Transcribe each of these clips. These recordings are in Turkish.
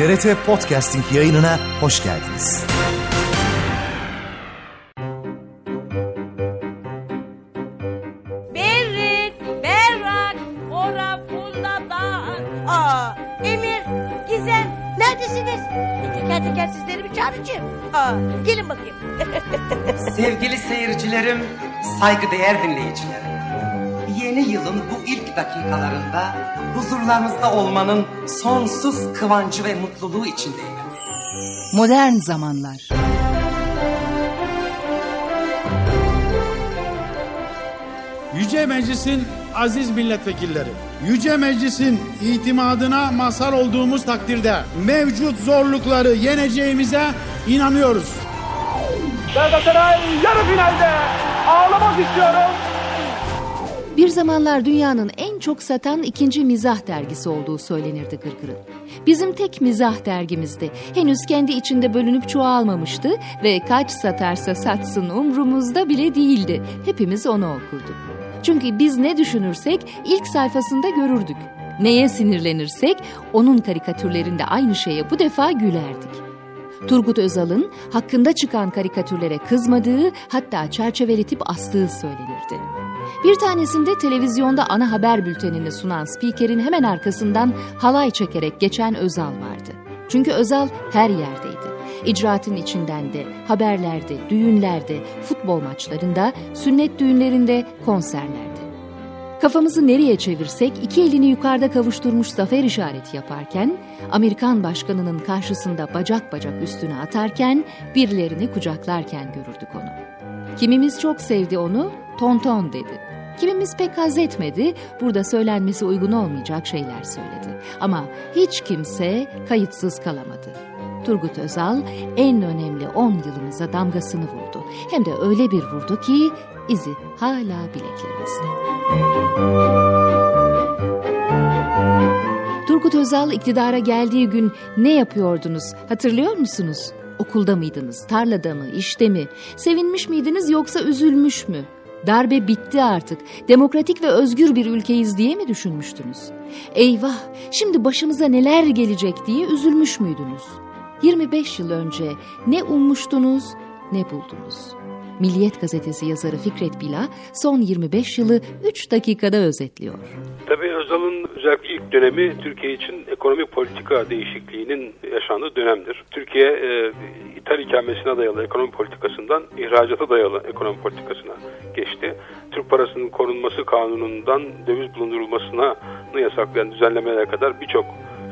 TRT Podcasting yayınına hoş geldiniz. Berrik, berrak, ora fundadan. Aa, Emir, Gizem, neredesiniz? Teker teker sizleri bir çağıracağım. Aa, gelin bakayım. Sevgili seyircilerim, saygıdeğer dinleyicilerim. İlk dakikalarında huzurlarınızda olmanın sonsuz kıvancı ve mutluluğu içindeyim. Modern zamanlar. Yüce Meclis'in aziz milletvekilleri, Yüce Meclis'in itimadına mazhar olduğumuz takdirde mevcut zorlukları yeneceğimize inanıyoruz. Galatasaray yarı finalde ağlamak istiyorum. Bir zamanlar dünyanın en çok satan ikinci mizah dergisi olduğu söylenirdi Gırgır'ın. Bizim tek mizah dergimizdi. Henüz kendi içinde bölünüp çoğalmamıştı ve kaç satarsa satsın umrumuzda bile değildi. Hepimiz onu okurduk. Çünkü biz ne düşünürsek ilk sayfasında görürdük. Neye sinirlenirsek onun karikatürlerinde aynı şeye bu defa gülerdik. Turgut Özal'ın hakkında çıkan karikatürlere kızmadığı hatta çerçeveletip astığı söylenirdi. Bir tanesinde televizyonda ana haber bültenini sunan spikerin hemen arkasından halay çekerek geçen Özal vardı. Çünkü Özal her yerdeydi. İcraatın içinden de, haberlerde, düğünlerde, futbol maçlarında, sünnet düğünlerinde, konserlerde. Kafamızı nereye çevirsek iki elini yukarıda kavuşturmuş zafer işareti yaparken, Amerikan başkanının karşısında bacak bacak üstüne atarken, birilerini kucaklarken görürdük onu. Kimimiz çok sevdi onu, tonton dedi. Kimimiz pek haz etmedi, burada söylenmesi uygun olmayacak şeyler söyledi. Ama hiç kimse kayıtsız kalamadı. Turgut Özal en önemli 10 yılımıza damgasını vurdu. Hem de öyle bir vurdu ki izi hala bileklerimizde. Turgut Özal iktidara geldiği gün ne yapıyordunuz hatırlıyor musunuz? Okulda mıydınız, tarlada mı, işte mi? Sevinmiş miydiniz yoksa üzülmüş mü? Darbe bitti artık. Demokratik ve özgür bir ülkeyiz diye mi düşünmüştünüz? Eyvah, şimdi başımıza neler gelecek diye üzülmüş müydünüz? 25 yıl önce ne ummuştunuz, ne buldunuz? Milliyet gazetesi yazarı Fikret Bila son 25 yılı 3 dakikada özetliyor. Tabii Özal'ın özellikle ilk dönemi Türkiye için ekonomi politika değişikliğinin yaşandığı dönemdir. Türkiye e, ithal ikamesine dayalı ekonomi politikasından ihracata dayalı ekonomi politikasına geçti. Türk parasının korunması kanunundan döviz bulundurulmasına yasaklayan düzenlemelere kadar birçok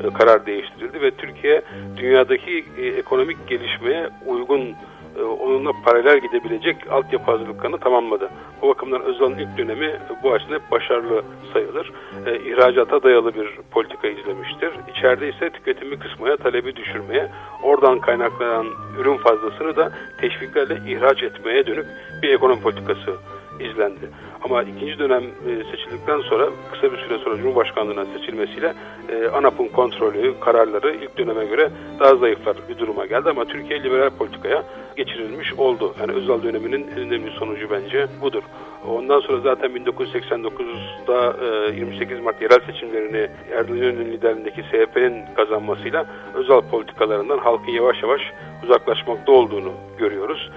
e, karar değiştirildi ve Türkiye dünyadaki e, ekonomik gelişmeye uygun onunla paralel gidebilecek altyapı hazırlıklarını tamamladı. Bu bakımdan Özal'ın ilk dönemi bu açıdan hep başarılı sayılır. E, ihracata dayalı bir politika izlemiştir. İçeride ise tüketimi kısmaya, talebi düşürmeye, oradan kaynaklanan ürün fazlasını da teşviklerle ihraç etmeye dönük bir ekonomi politikası izlendi. Ama ikinci dönem e, seçildikten sonra kısa bir süre sonra Cumhurbaşkanlığına seçilmesiyle e, ANAP'ın kontrolü, kararları ilk döneme göre daha zayıflar bir duruma geldi ama Türkiye liberal politikaya geçirilmiş oldu. Yani Özal döneminin en önemli sonucu bence budur. Ondan sonra zaten 1989'da 28 e, Mart yerel seçimlerini Erdoğan İnönü'nün liderliğindeki CHP'nin kazanmasıyla Özal politikalarından halkın yavaş yavaş uzaklaşmakta olduğunu görüyoruz.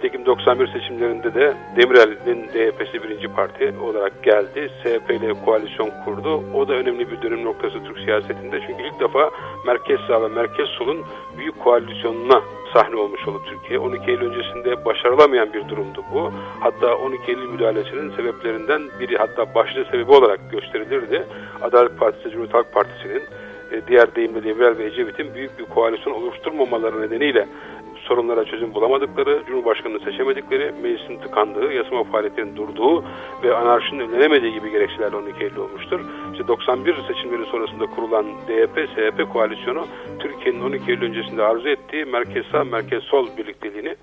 Nitekim 91 seçimlerinde de Demirel'in DYP'si birinci parti olarak geldi. CHP ile koalisyon kurdu. O da önemli bir dönüm noktası Türk siyasetinde. Çünkü ilk defa merkez sağ ve merkez solun büyük koalisyonuna sahne olmuş oldu Türkiye. 12 Eylül öncesinde başarılamayan bir durumdu bu. Hatta 12 Eylül müdahalesinin sebeplerinden biri hatta başlıca sebebi olarak gösterilirdi. Adalet Partisi, Cumhuriyet Halk Partisi'nin e, diğer deyimle Demirel ve Ecevit'in büyük bir koalisyon oluşturmamaları nedeniyle sorunlara çözüm bulamadıkları, Cumhurbaşkanı'nı seçemedikleri, meclisin tıkandığı, yasama faaliyetlerinin durduğu ve anarşinin önlenemediği gibi gerekçelerle 12 Eylül olmuştur. İşte 91 seçimleri sonrasında kurulan DYP-SHP koalisyonu Türkiye'nin 12 Eylül öncesinde arzu ettiği merkez sağ, merkez sol birlikteliğini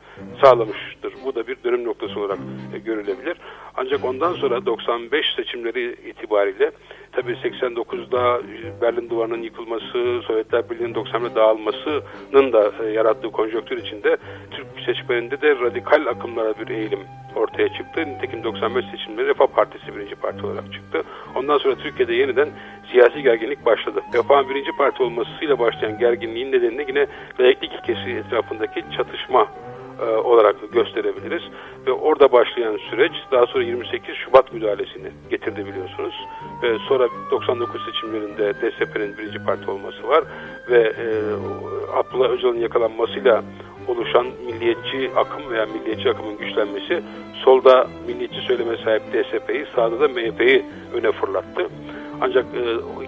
sağlamıştır. Bu da bir dönüm noktası olarak e, görülebilir. Ancak ondan sonra 95 seçimleri itibariyle tabii 89'da Berlin Duvarı'nın yıkılması, Sovyetler Birliği'nin 90'da dağılmasının da e, yarattığı konjonktür içinde Türk seçmeninde de radikal akımlara bir eğilim ortaya çıktı. Nitekim 95 seçimleri Refah Partisi birinci parti olarak çıktı. Ondan sonra Türkiye'de yeniden siyasi gerginlik başladı. Refah'ın birinci parti olmasıyla başlayan gerginliğin nedeni yine layıklık ilkesi etrafındaki çatışma e, olarak gösterebiliriz. Ve orada başlayan süreç daha sonra 28 Şubat müdahalesini getirdi biliyorsunuz. Ve sonra 99 seçimlerinde DSP'nin birinci parti olması var. Ve e, Abdullah Öcalan'ın yakalanmasıyla oluşan milliyetçi akım veya milliyetçi akımın güçlenmesi solda milliyetçi söyleme sahip DSP'yi sağda da MHP'yi öne fırlattı. Ancak e,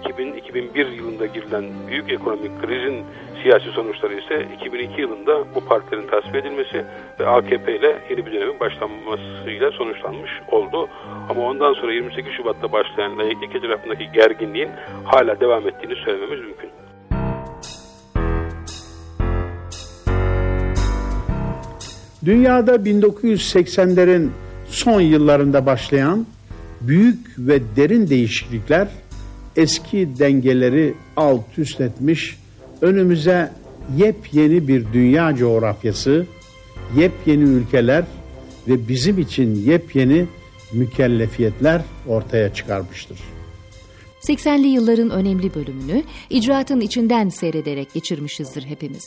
2000-2001 yılında girilen büyük ekonomik krizin siyasi sonuçları ise 2002 yılında bu partilerin tasfiye edilmesi ve AKP ile yeni bir dönemin başlanmasıyla sonuçlanmış oldu. Ama ondan sonra 28 Şubat'ta başlayan layıklık etrafındaki gerginliğin hala devam ettiğini söylememiz mümkün. Dünyada 1980'lerin son yıllarında başlayan büyük ve derin değişiklikler eski dengeleri alt üst etmiş, önümüze yepyeni bir dünya coğrafyası, yepyeni ülkeler ve bizim için yepyeni mükellefiyetler ortaya çıkarmıştır. 80'li yılların önemli bölümünü icraatın içinden seyrederek geçirmişizdir hepimiz.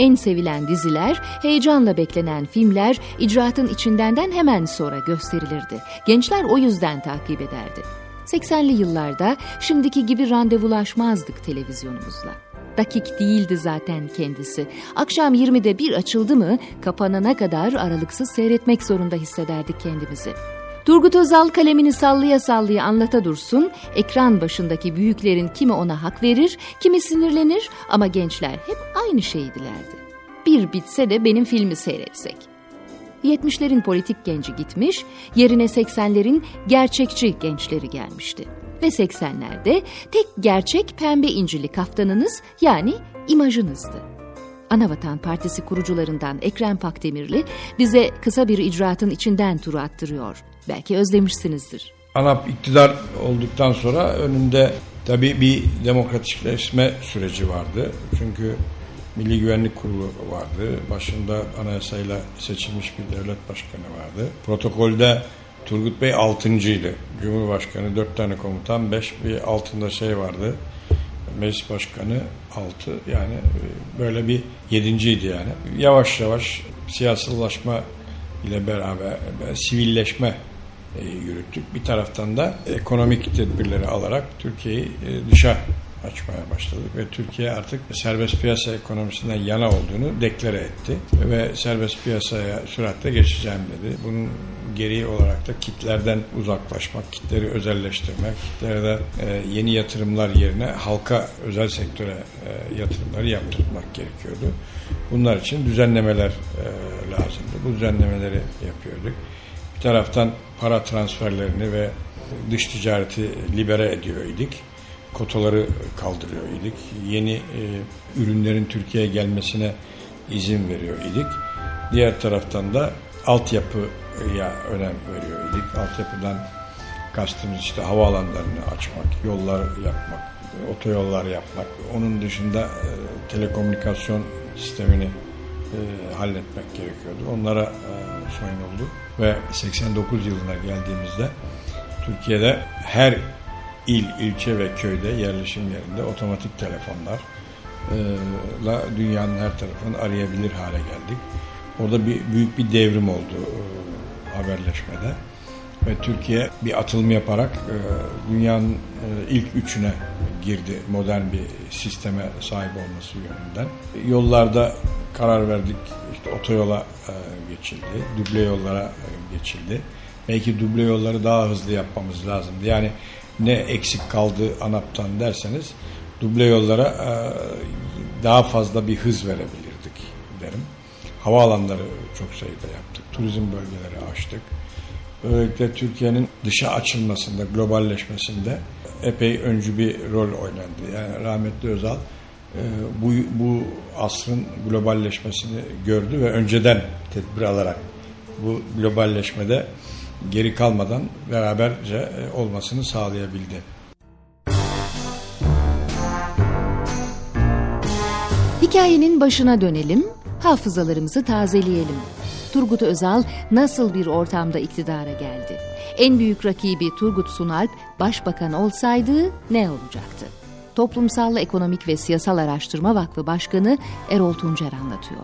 En sevilen diziler, heyecanla beklenen filmler icraatın içindenden hemen sonra gösterilirdi. Gençler o yüzden takip ederdi. 80'li yıllarda şimdiki gibi randevulaşmazdık televizyonumuzla. Dakik değildi zaten kendisi. Akşam 20'de bir açıldı mı kapanana kadar aralıksız seyretmek zorunda hissederdik kendimizi. Turgut Özal kalemini sallaya sallaya anlata dursun, ekran başındaki büyüklerin kimi ona hak verir, kimi sinirlenir ama gençler hep aynı şeyi dilerdi. Bir bitse de benim filmi seyretsek. 70'lerin politik genci gitmiş, yerine 80'lerin gerçekçi gençleri gelmişti. Ve 80'lerde tek gerçek pembe incili kaftanınız yani imajınızdı. Anavatan Partisi kurucularından Ekrem Pakdemirli bize kısa bir icraatın içinden turu attırıyor. Belki özlemişsinizdir. ANAP iktidar olduktan sonra önünde tabii bir demokratikleşme süreci vardı. Çünkü Milli Güvenlik Kurulu vardı. Başında anayasayla seçilmiş bir devlet başkanı vardı. Protokolde Turgut Bey altıncıydı. Cumhurbaşkanı dört tane komutan, beş bir altında şey vardı. Meclis Başkanı altı yani böyle bir yedinciydi yani. Yavaş yavaş siyasallaşma ile beraber sivilleşme yürüttük. Bir taraftan da ekonomik tedbirleri alarak Türkiye'yi e, dışa açmaya başladık ve Türkiye artık serbest piyasa ekonomisinden yana olduğunu deklare etti ve serbest piyasaya süratle geçeceğim dedi. Bunun gereği olarak da kitlerden uzaklaşmak, kitleri özelleştirmek, kitlerde e, yeni yatırımlar yerine halka özel sektöre e, yatırımları yaptırmak gerekiyordu. Bunlar için düzenlemeler e, lazımdı. Bu düzenlemeleri yapıyorduk. Bir taraftan para transferlerini ve dış ticareti libere ediyor idik kotaları kaldırıyor idik. Yeni e, ürünlerin Türkiye'ye gelmesine izin veriyor idik. Diğer taraftan da altyapıya önem veriyor idik. Altyapıdan kastımız işte havaalanlarını açmak, yollar yapmak, otoyollar yapmak. Onun dışında e, telekomünikasyon sistemini e, halletmek gerekiyordu. Onlara e, soyun oldu ve 89 yılına geldiğimizde Türkiye'de her il, ilçe ve köyde yerleşim yerinde otomatik telefonlarla e, dünyanın her tarafını arayabilir hale geldik. Orada bir büyük bir devrim oldu e, haberleşmede ve Türkiye bir atılım yaparak e, dünyanın ilk üçüne girdi modern bir sisteme sahip olması yönünden. Yollarda karar verdik işte otoyola geçildi, duble yollara geçildi. Belki duble yolları daha hızlı yapmamız lazımdı. Yani ne eksik kaldı ANAP'tan derseniz duble yollara e, daha fazla bir hız verebilirdik derim. Havaalanları çok sayıda yaptık. Turizm bölgeleri açtık. Böylelikle Türkiye'nin dışa açılmasında, globalleşmesinde epey öncü bir rol oynandı. Yani rahmetli Özal e, bu, bu asrın globalleşmesini gördü ve önceden tedbir alarak bu globalleşmede geri kalmadan beraberce e, olmasını sağlayabildi. Hikayenin başına dönelim, hafızalarımızı tazeleyelim. Turgut Özal nasıl bir ortamda iktidara geldi? En büyük rakibi Turgut Sunalp başbakan olsaydı ne olacaktı? Toplumsal Ekonomik ve Siyasal Araştırma Vakfı Başkanı Erol Tuncer anlatıyor.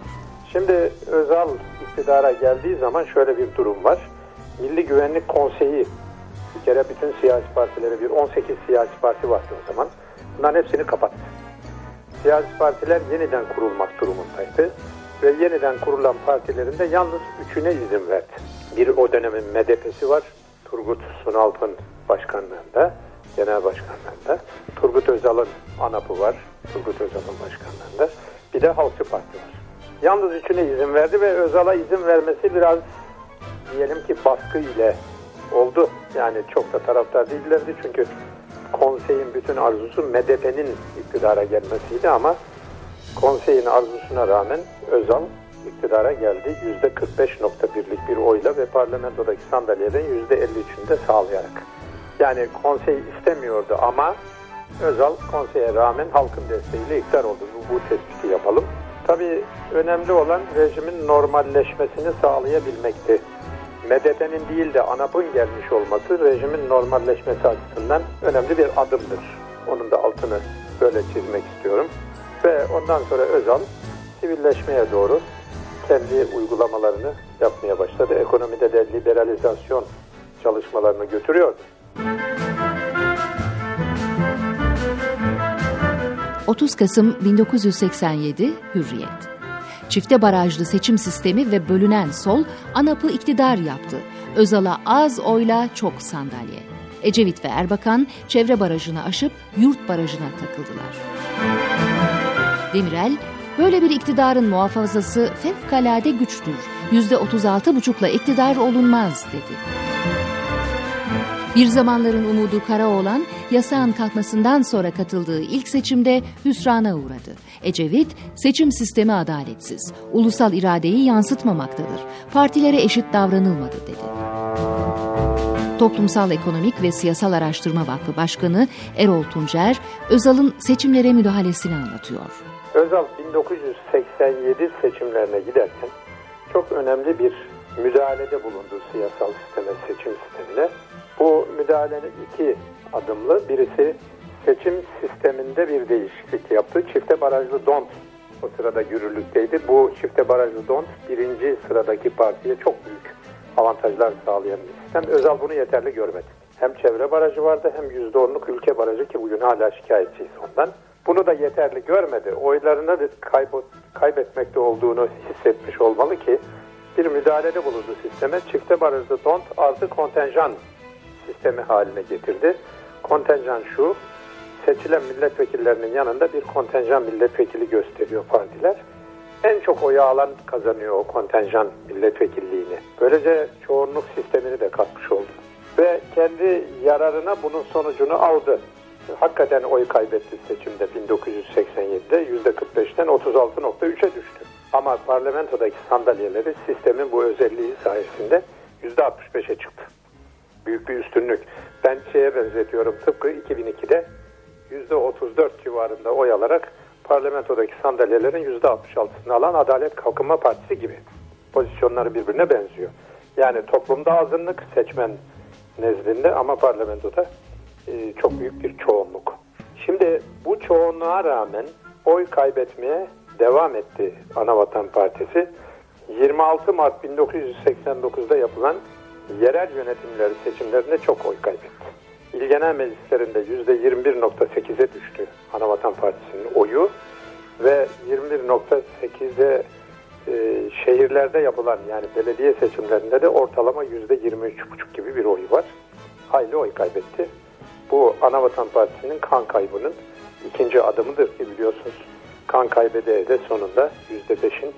Şimdi Özal iktidara geldiği zaman şöyle bir durum var. Milli Güvenlik Konseyi bir kere bütün siyasi partileri bir 18 siyasi parti vardı o zaman. Bunların hepsini kapattı. Siyasi partiler yeniden kurulmak durumundaydı. Ve yeniden kurulan partilerin de yalnız üçüne izin verdi. Bir o dönemin MDP'si var. Turgut Sunalp'ın başkanlığında, genel başkanlığında. Turgut Özal'ın ANAP'ı var. Turgut Özal'ın başkanlığında. Bir de Halkçı Parti var. Yalnız üçüne izin verdi ve Özal'a izin vermesi biraz diyelim ki baskı ile oldu. Yani çok da taraftar değillerdi çünkü konseyin bütün arzusu MDP'nin iktidara gelmesiydi ama konseyin arzusuna rağmen Özal iktidara geldi. %45.1'lik bir oyla ve parlamentodaki sandalyelerin %53'ünü de sağlayarak. Yani konsey istemiyordu ama Özal konseye rağmen halkın desteğiyle iktidar oldu. Bu, bu tespiti yapalım. Tabii önemli olan rejimin normalleşmesini sağlayabilmekti. MDP'nin değil de ANAP'ın gelmiş olması rejimin normalleşmesi açısından önemli bir adımdır. Onun da altını böyle çizmek istiyorum. Ve ondan sonra Özal sivilleşmeye doğru kendi uygulamalarını yapmaya başladı. Ekonomide de liberalizasyon çalışmalarını götürüyordu. 30 Kasım 1987 Hürriyet Çifte barajlı seçim sistemi ve bölünen sol ANAP'ı iktidar yaptı. Özal'a az oyla çok sandalye. Ecevit ve Erbakan çevre barajını aşıp yurt barajına takıldılar. Demirel, böyle bir iktidarın muhafazası fevkalade güçtür. Yüzde otuz altı buçukla iktidar olunmaz dedi. Bir zamanların umudu Karaoğlan, yasağın kalkmasından sonra katıldığı ilk seçimde hüsrana uğradı. Ecevit, seçim sistemi adaletsiz, ulusal iradeyi yansıtmamaktadır, partilere eşit davranılmadı dedi. Toplumsal Ekonomik ve Siyasal Araştırma Vakfı Başkanı Erol Tuncer, Özal'ın seçimlere müdahalesini anlatıyor. Özal 1987 seçimlerine giderken çok önemli bir müdahalede bulundu siyasal sisteme, seçim sistemine. Bu müdahalenin iki adımlı. Birisi seçim sisteminde bir değişiklik yaptı. Çifte barajlı DONT o sırada yürürlükteydi. Bu çifte barajlı DONT birinci sıradaki partiye çok büyük avantajlar sağlayan bir sistem. Özal bunu yeterli görmedi. Hem çevre barajı vardı hem %10'luk ülke barajı ki bugün hala şikayetçiyiz ondan. Bunu da yeterli görmedi. Oylarını kaybet, kaybetmekte olduğunu hissetmiş olmalı ki bir müdahalede bulundu sisteme. Çifte barajlı DONT artı kontenjan sistemi haline getirdi. Kontenjan şu, seçilen milletvekillerinin yanında bir kontenjan milletvekili gösteriyor partiler. En çok oyu alan kazanıyor o kontenjan milletvekilliğini. Böylece çoğunluk sistemini de katmış oldu. Ve kendi yararına bunun sonucunu aldı. Hakikaten oy kaybetti seçimde 1987'de %45'ten 36.3'e düştü. Ama parlamentodaki sandalyeleri sistemin bu özelliği sayesinde %65'e çıktı büyük bir üstünlük. Ben şeye benzetiyorum tıpkı 2002'de %34 civarında oy alarak parlamentodaki sandalyelerin %66'sını alan Adalet Kalkınma Partisi gibi. Pozisyonları birbirine benziyor. Yani toplumda azınlık seçmen nezdinde ama parlamentoda e, çok büyük bir çoğunluk. Şimdi bu çoğunluğa rağmen oy kaybetmeye devam etti Anavatan Partisi. 26 Mart 1989'da yapılan yerel yönetimleri seçimlerinde çok oy kaybetti. İl genel meclislerinde %21.8'e düştü Anavatan Partisi'nin oyu ve 21.8'e e, şehirlerde yapılan yani belediye seçimlerinde de ortalama %23.5 gibi bir oy var. Hayli oy kaybetti. Bu Anavatan Partisi'nin kan kaybının ikinci adımıdır ki biliyorsunuz kan kaybede de sonunda %5'in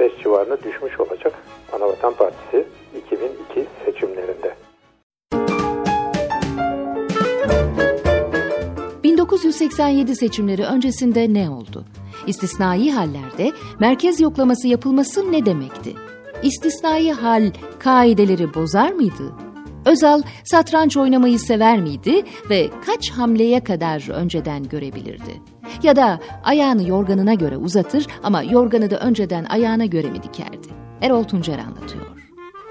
5 civarına düşmüş olacak Anavatan Partisi 2002 seçimlerinde. 1987 seçimleri öncesinde ne oldu? İstisnai hallerde merkez yoklaması yapılması ne demekti? İstisnai hal kaideleri bozar mıydı? Özal satranç oynamayı sever miydi ve kaç hamleye kadar önceden görebilirdi? Ya da ayağını yorganına göre uzatır ama yorganı da önceden ayağına göre mi dikerdi? Erol Tuncer anlatıyor.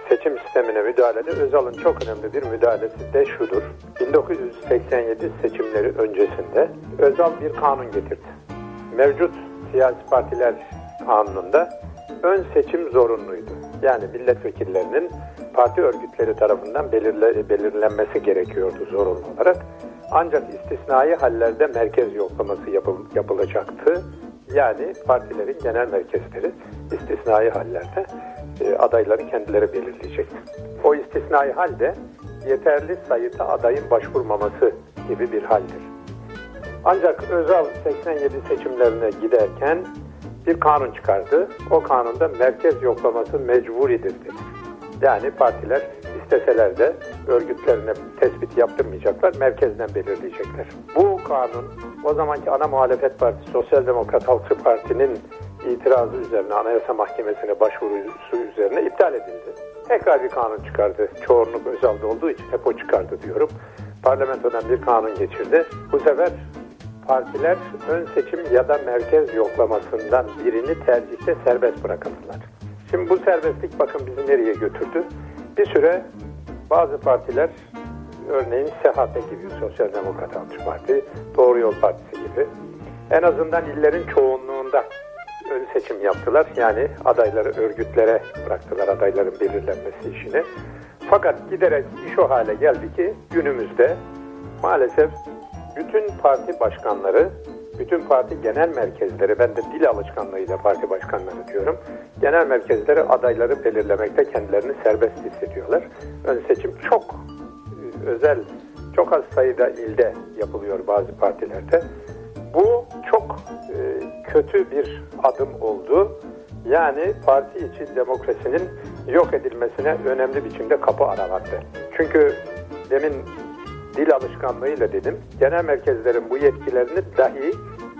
Seçim sistemine müdahalede Özal'ın çok önemli bir müdahalesi de şudur. 1987 seçimleri öncesinde Özal bir kanun getirdi. Mevcut siyasi partiler kanununda ön seçim zorunluydu. Yani milletvekillerinin parti örgütleri tarafından belirle, belirlenmesi gerekiyordu zorunlu olarak. Ancak istisnai hallerde merkez yoklaması yapıl, yapılacaktı. Yani partilerin genel merkezleri istisnai hallerde e, adayları kendileri belirleyecekti. O istisnai halde yeterli sayıda adayın başvurmaması gibi bir haldir. Ancak Özal 87 seçimlerine giderken bir kanun çıkardı. O kanunda merkez yoklaması mecburidir dedi. Yani partiler isteseler de örgütlerine tespit yaptırmayacaklar, merkezden belirleyecekler. Bu kanun o zamanki ana muhalefet partisi Sosyal Demokrat Halkçı Parti'nin itirazı üzerine Anayasa Mahkemesi'ne başvurusu üzerine iptal edildi. Tekrar bir kanun çıkardı. Çoğunluk Özal'da olduğu için hep o çıkardı diyorum. Parlamentodan bir kanun geçirdi. Bu sefer partiler ön seçim ya da merkez yoklamasından birini tercihte serbest bırakıldılar. Şimdi bu serbestlik bakın bizi nereye götürdü? Bir süre bazı partiler örneğin SHP gibi Sosyal Demokrat Halkçı Parti, Doğru Yol Partisi gibi en azından illerin çoğunluğunda ön seçim yaptılar. Yani adayları örgütlere bıraktılar adayların belirlenmesi işini. Fakat giderek iş o hale geldi ki günümüzde maalesef bütün parti başkanları, bütün parti genel merkezleri, ben de dil alışkanlığıyla parti başkanları diyorum, genel merkezleri adayları belirlemekte kendilerini serbest hissediyorlar. Ön seçim çok e, özel, çok az sayıda ilde yapılıyor bazı partilerde. Bu çok e, kötü bir adım oldu. Yani parti içi demokrasinin yok edilmesine önemli biçimde kapı aralattı. Çünkü demin dil alışkanlığıyla dedim. Genel merkezlerin bu yetkilerini dahi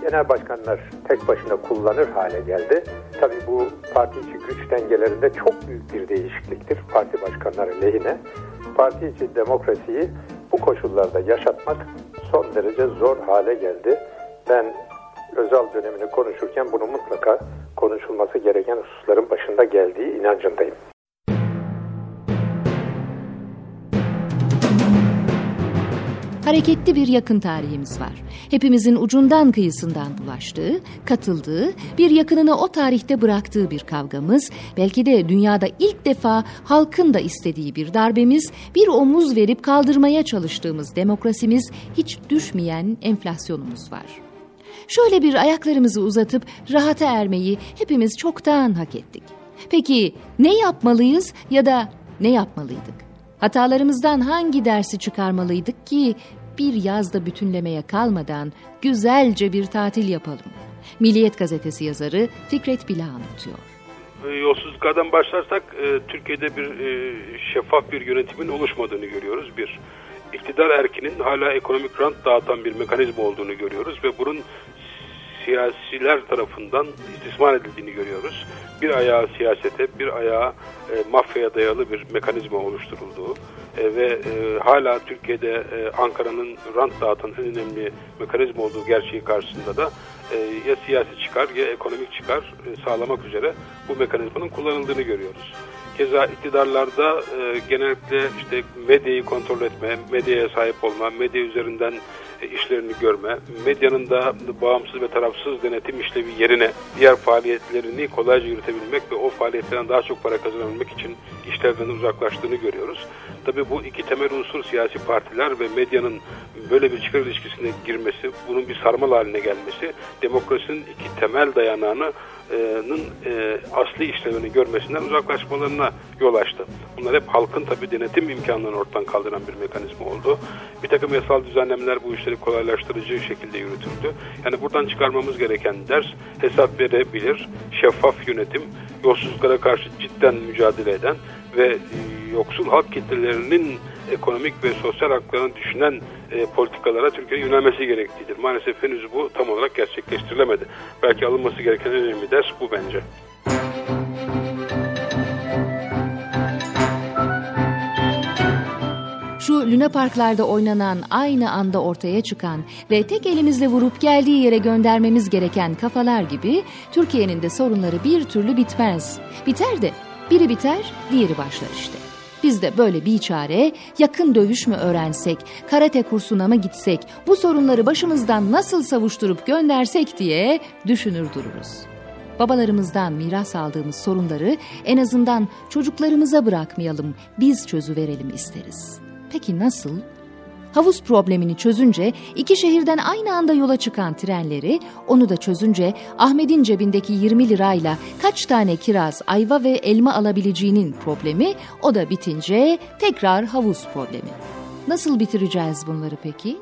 genel başkanlar tek başına kullanır hale geldi. Tabii bu parti içi güç dengelerinde çok büyük bir değişikliktir parti başkanları lehine. Parti içi demokrasiyi bu koşullarda yaşatmak son derece zor hale geldi. Ben özel dönemini konuşurken bunu mutlaka konuşulması gereken hususların başında geldiği inancındayım. Hareketli bir yakın tarihimiz var. Hepimizin ucundan kıyısından bulaştığı, katıldığı, bir yakınını o tarihte bıraktığı bir kavgamız, belki de dünyada ilk defa halkın da istediği bir darbemiz, bir omuz verip kaldırmaya çalıştığımız demokrasimiz, hiç düşmeyen enflasyonumuz var. Şöyle bir ayaklarımızı uzatıp rahata ermeyi hepimiz çoktan hak ettik. Peki ne yapmalıyız ya da ne yapmalıydık? Hatalarımızdan hangi dersi çıkarmalıydık ki bir yazda bütünlemeye kalmadan güzelce bir tatil yapalım? Milliyet gazetesi yazarı Fikret Bila anlatıyor. E, yolsuzluklardan başlarsak e, Türkiye'de bir e, şeffaf bir yönetimin oluşmadığını görüyoruz. Bir iktidar erkinin hala ekonomik rant dağıtan bir mekanizma olduğunu görüyoruz ve bunun siyasiler tarafından istismar edildiğini görüyoruz. Bir ayağı siyasete, bir ayağı e, mafyaya dayalı bir mekanizma oluşturulduğu e, ve e, hala Türkiye'de e, Ankara'nın rant dağıtan en önemli mekanizma olduğu gerçeği karşısında da e, ya siyasi çıkar ya ekonomik çıkar e, sağlamak üzere bu mekanizmanın kullanıldığını görüyoruz. Keza iktidarlarda e, genellikle işte medyayı kontrol etme, medyaya sahip olma, medya üzerinden işlerini görme, medyanın da bağımsız ve tarafsız denetim işlevi yerine diğer faaliyetlerini kolayca yürütebilmek ve o faaliyetlerden daha çok para kazanabilmek için işlerden uzaklaştığını görüyoruz. Tabi bu iki temel unsur siyasi partiler ve medyanın böyle bir çıkar ilişkisine girmesi, bunun bir sarmal haline gelmesi, demokrasinin iki temel dayanağını e, asli işlevini görmesinden uzaklaşmalarına yol açtı. Bunlar hep halkın tabi denetim imkanlarını ortadan kaldıran bir mekanizma oldu. Bir takım yasal düzenlemeler bu işleri kolaylaştırıcı şekilde yürütüldü. Yani buradan çıkarmamız gereken ders hesap verebilir, şeffaf yönetim, yolsuzluklara karşı cidden mücadele eden ve e, yoksul halk kitlelerinin ekonomik ve sosyal haklarını düşünen e, politikalara Türkiye yönelmesi gerektiğidir. Maalesef henüz bu tam olarak gerçekleştirilemedi. Belki alınması gereken en önemli ders bu bence. Şu Luna Parklarda oynanan aynı anda ortaya çıkan ve tek elimizle vurup geldiği yere göndermemiz gereken kafalar gibi Türkiye'nin de sorunları bir türlü bitmez. Biter de Biri biter, diğeri başlar işte. Biz de böyle bir çare yakın dövüş mü öğrensek, karate kursuna mı gitsek, bu sorunları başımızdan nasıl savuşturup göndersek diye düşünür dururuz. Babalarımızdan miras aldığımız sorunları en azından çocuklarımıza bırakmayalım, biz çözüverelim isteriz. Peki nasıl? Havuz problemini çözünce iki şehirden aynı anda yola çıkan trenleri, onu da çözünce Ahmet'in cebindeki 20 lirayla kaç tane kiraz, ayva ve elma alabileceğinin problemi, o da bitince tekrar havuz problemi. Nasıl bitireceğiz bunları peki?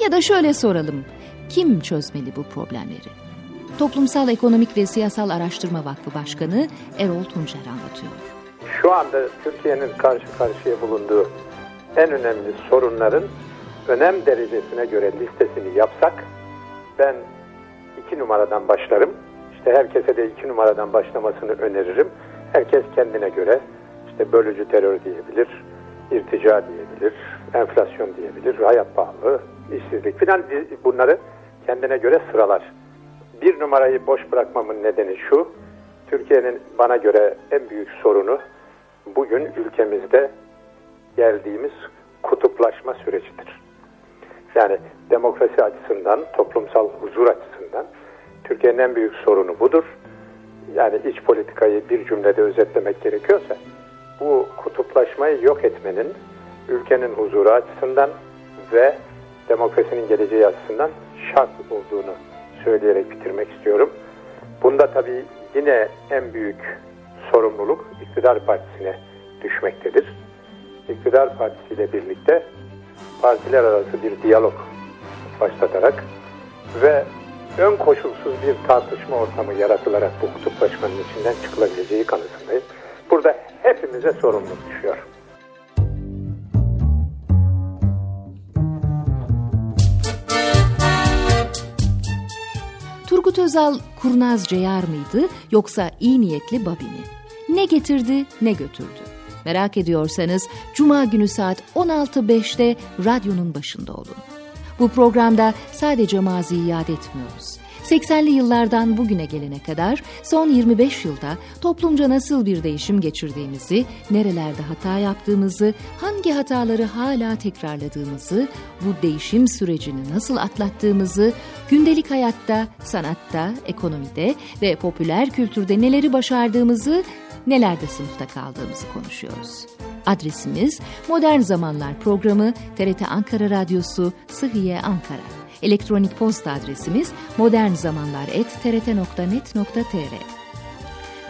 Ya da şöyle soralım, kim çözmeli bu problemleri? Toplumsal Ekonomik ve Siyasal Araştırma Vakfı Başkanı Erol Tuncer anlatıyor. Şu anda Türkiye'nin karşı karşıya bulunduğu en önemli sorunların önem derecesine göre listesini yapsak ben iki numaradan başlarım. İşte herkese de iki numaradan başlamasını öneririm. Herkes kendine göre işte bölücü terör diyebilir, irtica diyebilir, enflasyon diyebilir, hayat pahalı, işsizlik filan bunları kendine göre sıralar. Bir numarayı boş bırakmamın nedeni şu, Türkiye'nin bana göre en büyük sorunu bugün ülkemizde geldiğimiz kutuplaşma sürecidir. Yani demokrasi açısından, toplumsal huzur açısından Türkiye'nin en büyük sorunu budur. Yani iç politikayı bir cümlede özetlemek gerekiyorsa bu kutuplaşmayı yok etmenin ülkenin huzuru açısından ve demokrasinin geleceği açısından şart olduğunu söyleyerek bitirmek istiyorum. Bunda tabii yine en büyük sorumluluk iktidar partisine düşmektedir iktidar partisiyle birlikte partiler arası bir diyalog başlatarak ve ön koşulsuz bir tartışma ortamı yaratılarak bu kutuplaşmanın içinden çıkılabileceği kanısındayım. Burada hepimize sorumluluk düşüyor. Turgut Özal kurnaz ceyar mıydı yoksa iyi niyetli babi mi? Ne getirdi ne götürdü? Merak ediyorsanız Cuma günü saat 16.05'te radyonun başında olun. Bu programda sadece maziyi yad etmiyoruz. 80'li yıllardan bugüne gelene kadar son 25 yılda toplumca nasıl bir değişim geçirdiğimizi, nerelerde hata yaptığımızı, hangi hataları hala tekrarladığımızı, bu değişim sürecini nasıl atlattığımızı, gündelik hayatta, sanatta, ekonomide ve popüler kültürde neleri başardığımızı nelerde sınıfta kaldığımızı konuşuyoruz. Adresimiz Modern Zamanlar Programı TRT Ankara Radyosu Sıhhiye Ankara. Elektronik posta adresimiz modernzamanlar.trt.net.tr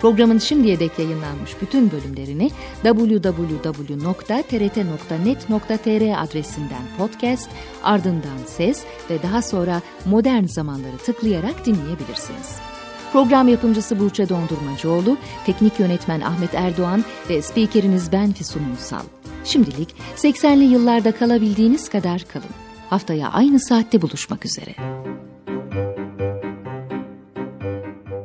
Programın şimdiye dek yayınlanmış bütün bölümlerini www.trt.net.tr adresinden podcast, ardından ses ve daha sonra modern zamanları tıklayarak dinleyebilirsiniz. Program yapımcısı Burçe Dondurmacıoğlu, teknik yönetmen Ahmet Erdoğan ve spikeriniz ben Füsun Munsal. Şimdilik 80'li yıllarda kalabildiğiniz kadar kalın. Haftaya aynı saatte buluşmak üzere.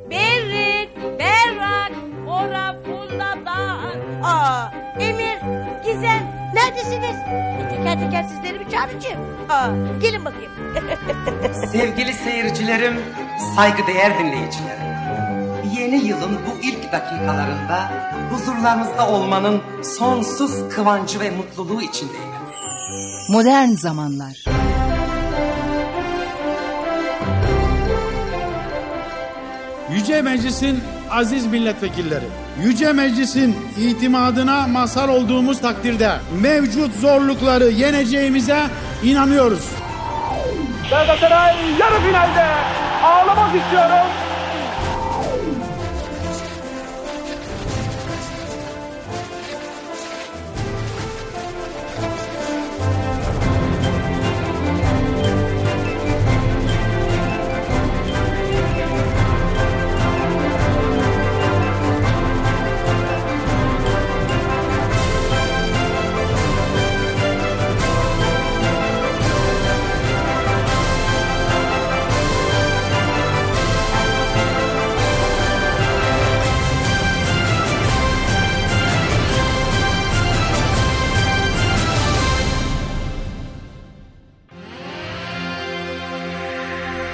Berrik, berrak, ora fulladan. Aa, Emir, Gizem, neredesiniz? Teker teker sizleri bir çağıracağım. Aa, gelin bakayım. Sevgili seyircilerim, saygıdeğer dinleyicilerim. Yeni yılın bu ilk dakikalarında huzurlarınızda olmanın sonsuz kıvancı ve mutluluğu içindeyim. Modern zamanlar. Yüce Meclis'in aziz milletvekilleri, Yüce Meclis'in itimadına mazhar olduğumuz takdirde mevcut zorlukları yeneceğimize inanıyoruz. Galatasaray yarı finalde ağlamak istiyorum.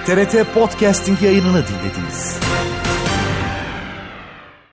TRT Podcasting yayınını dinlediniz.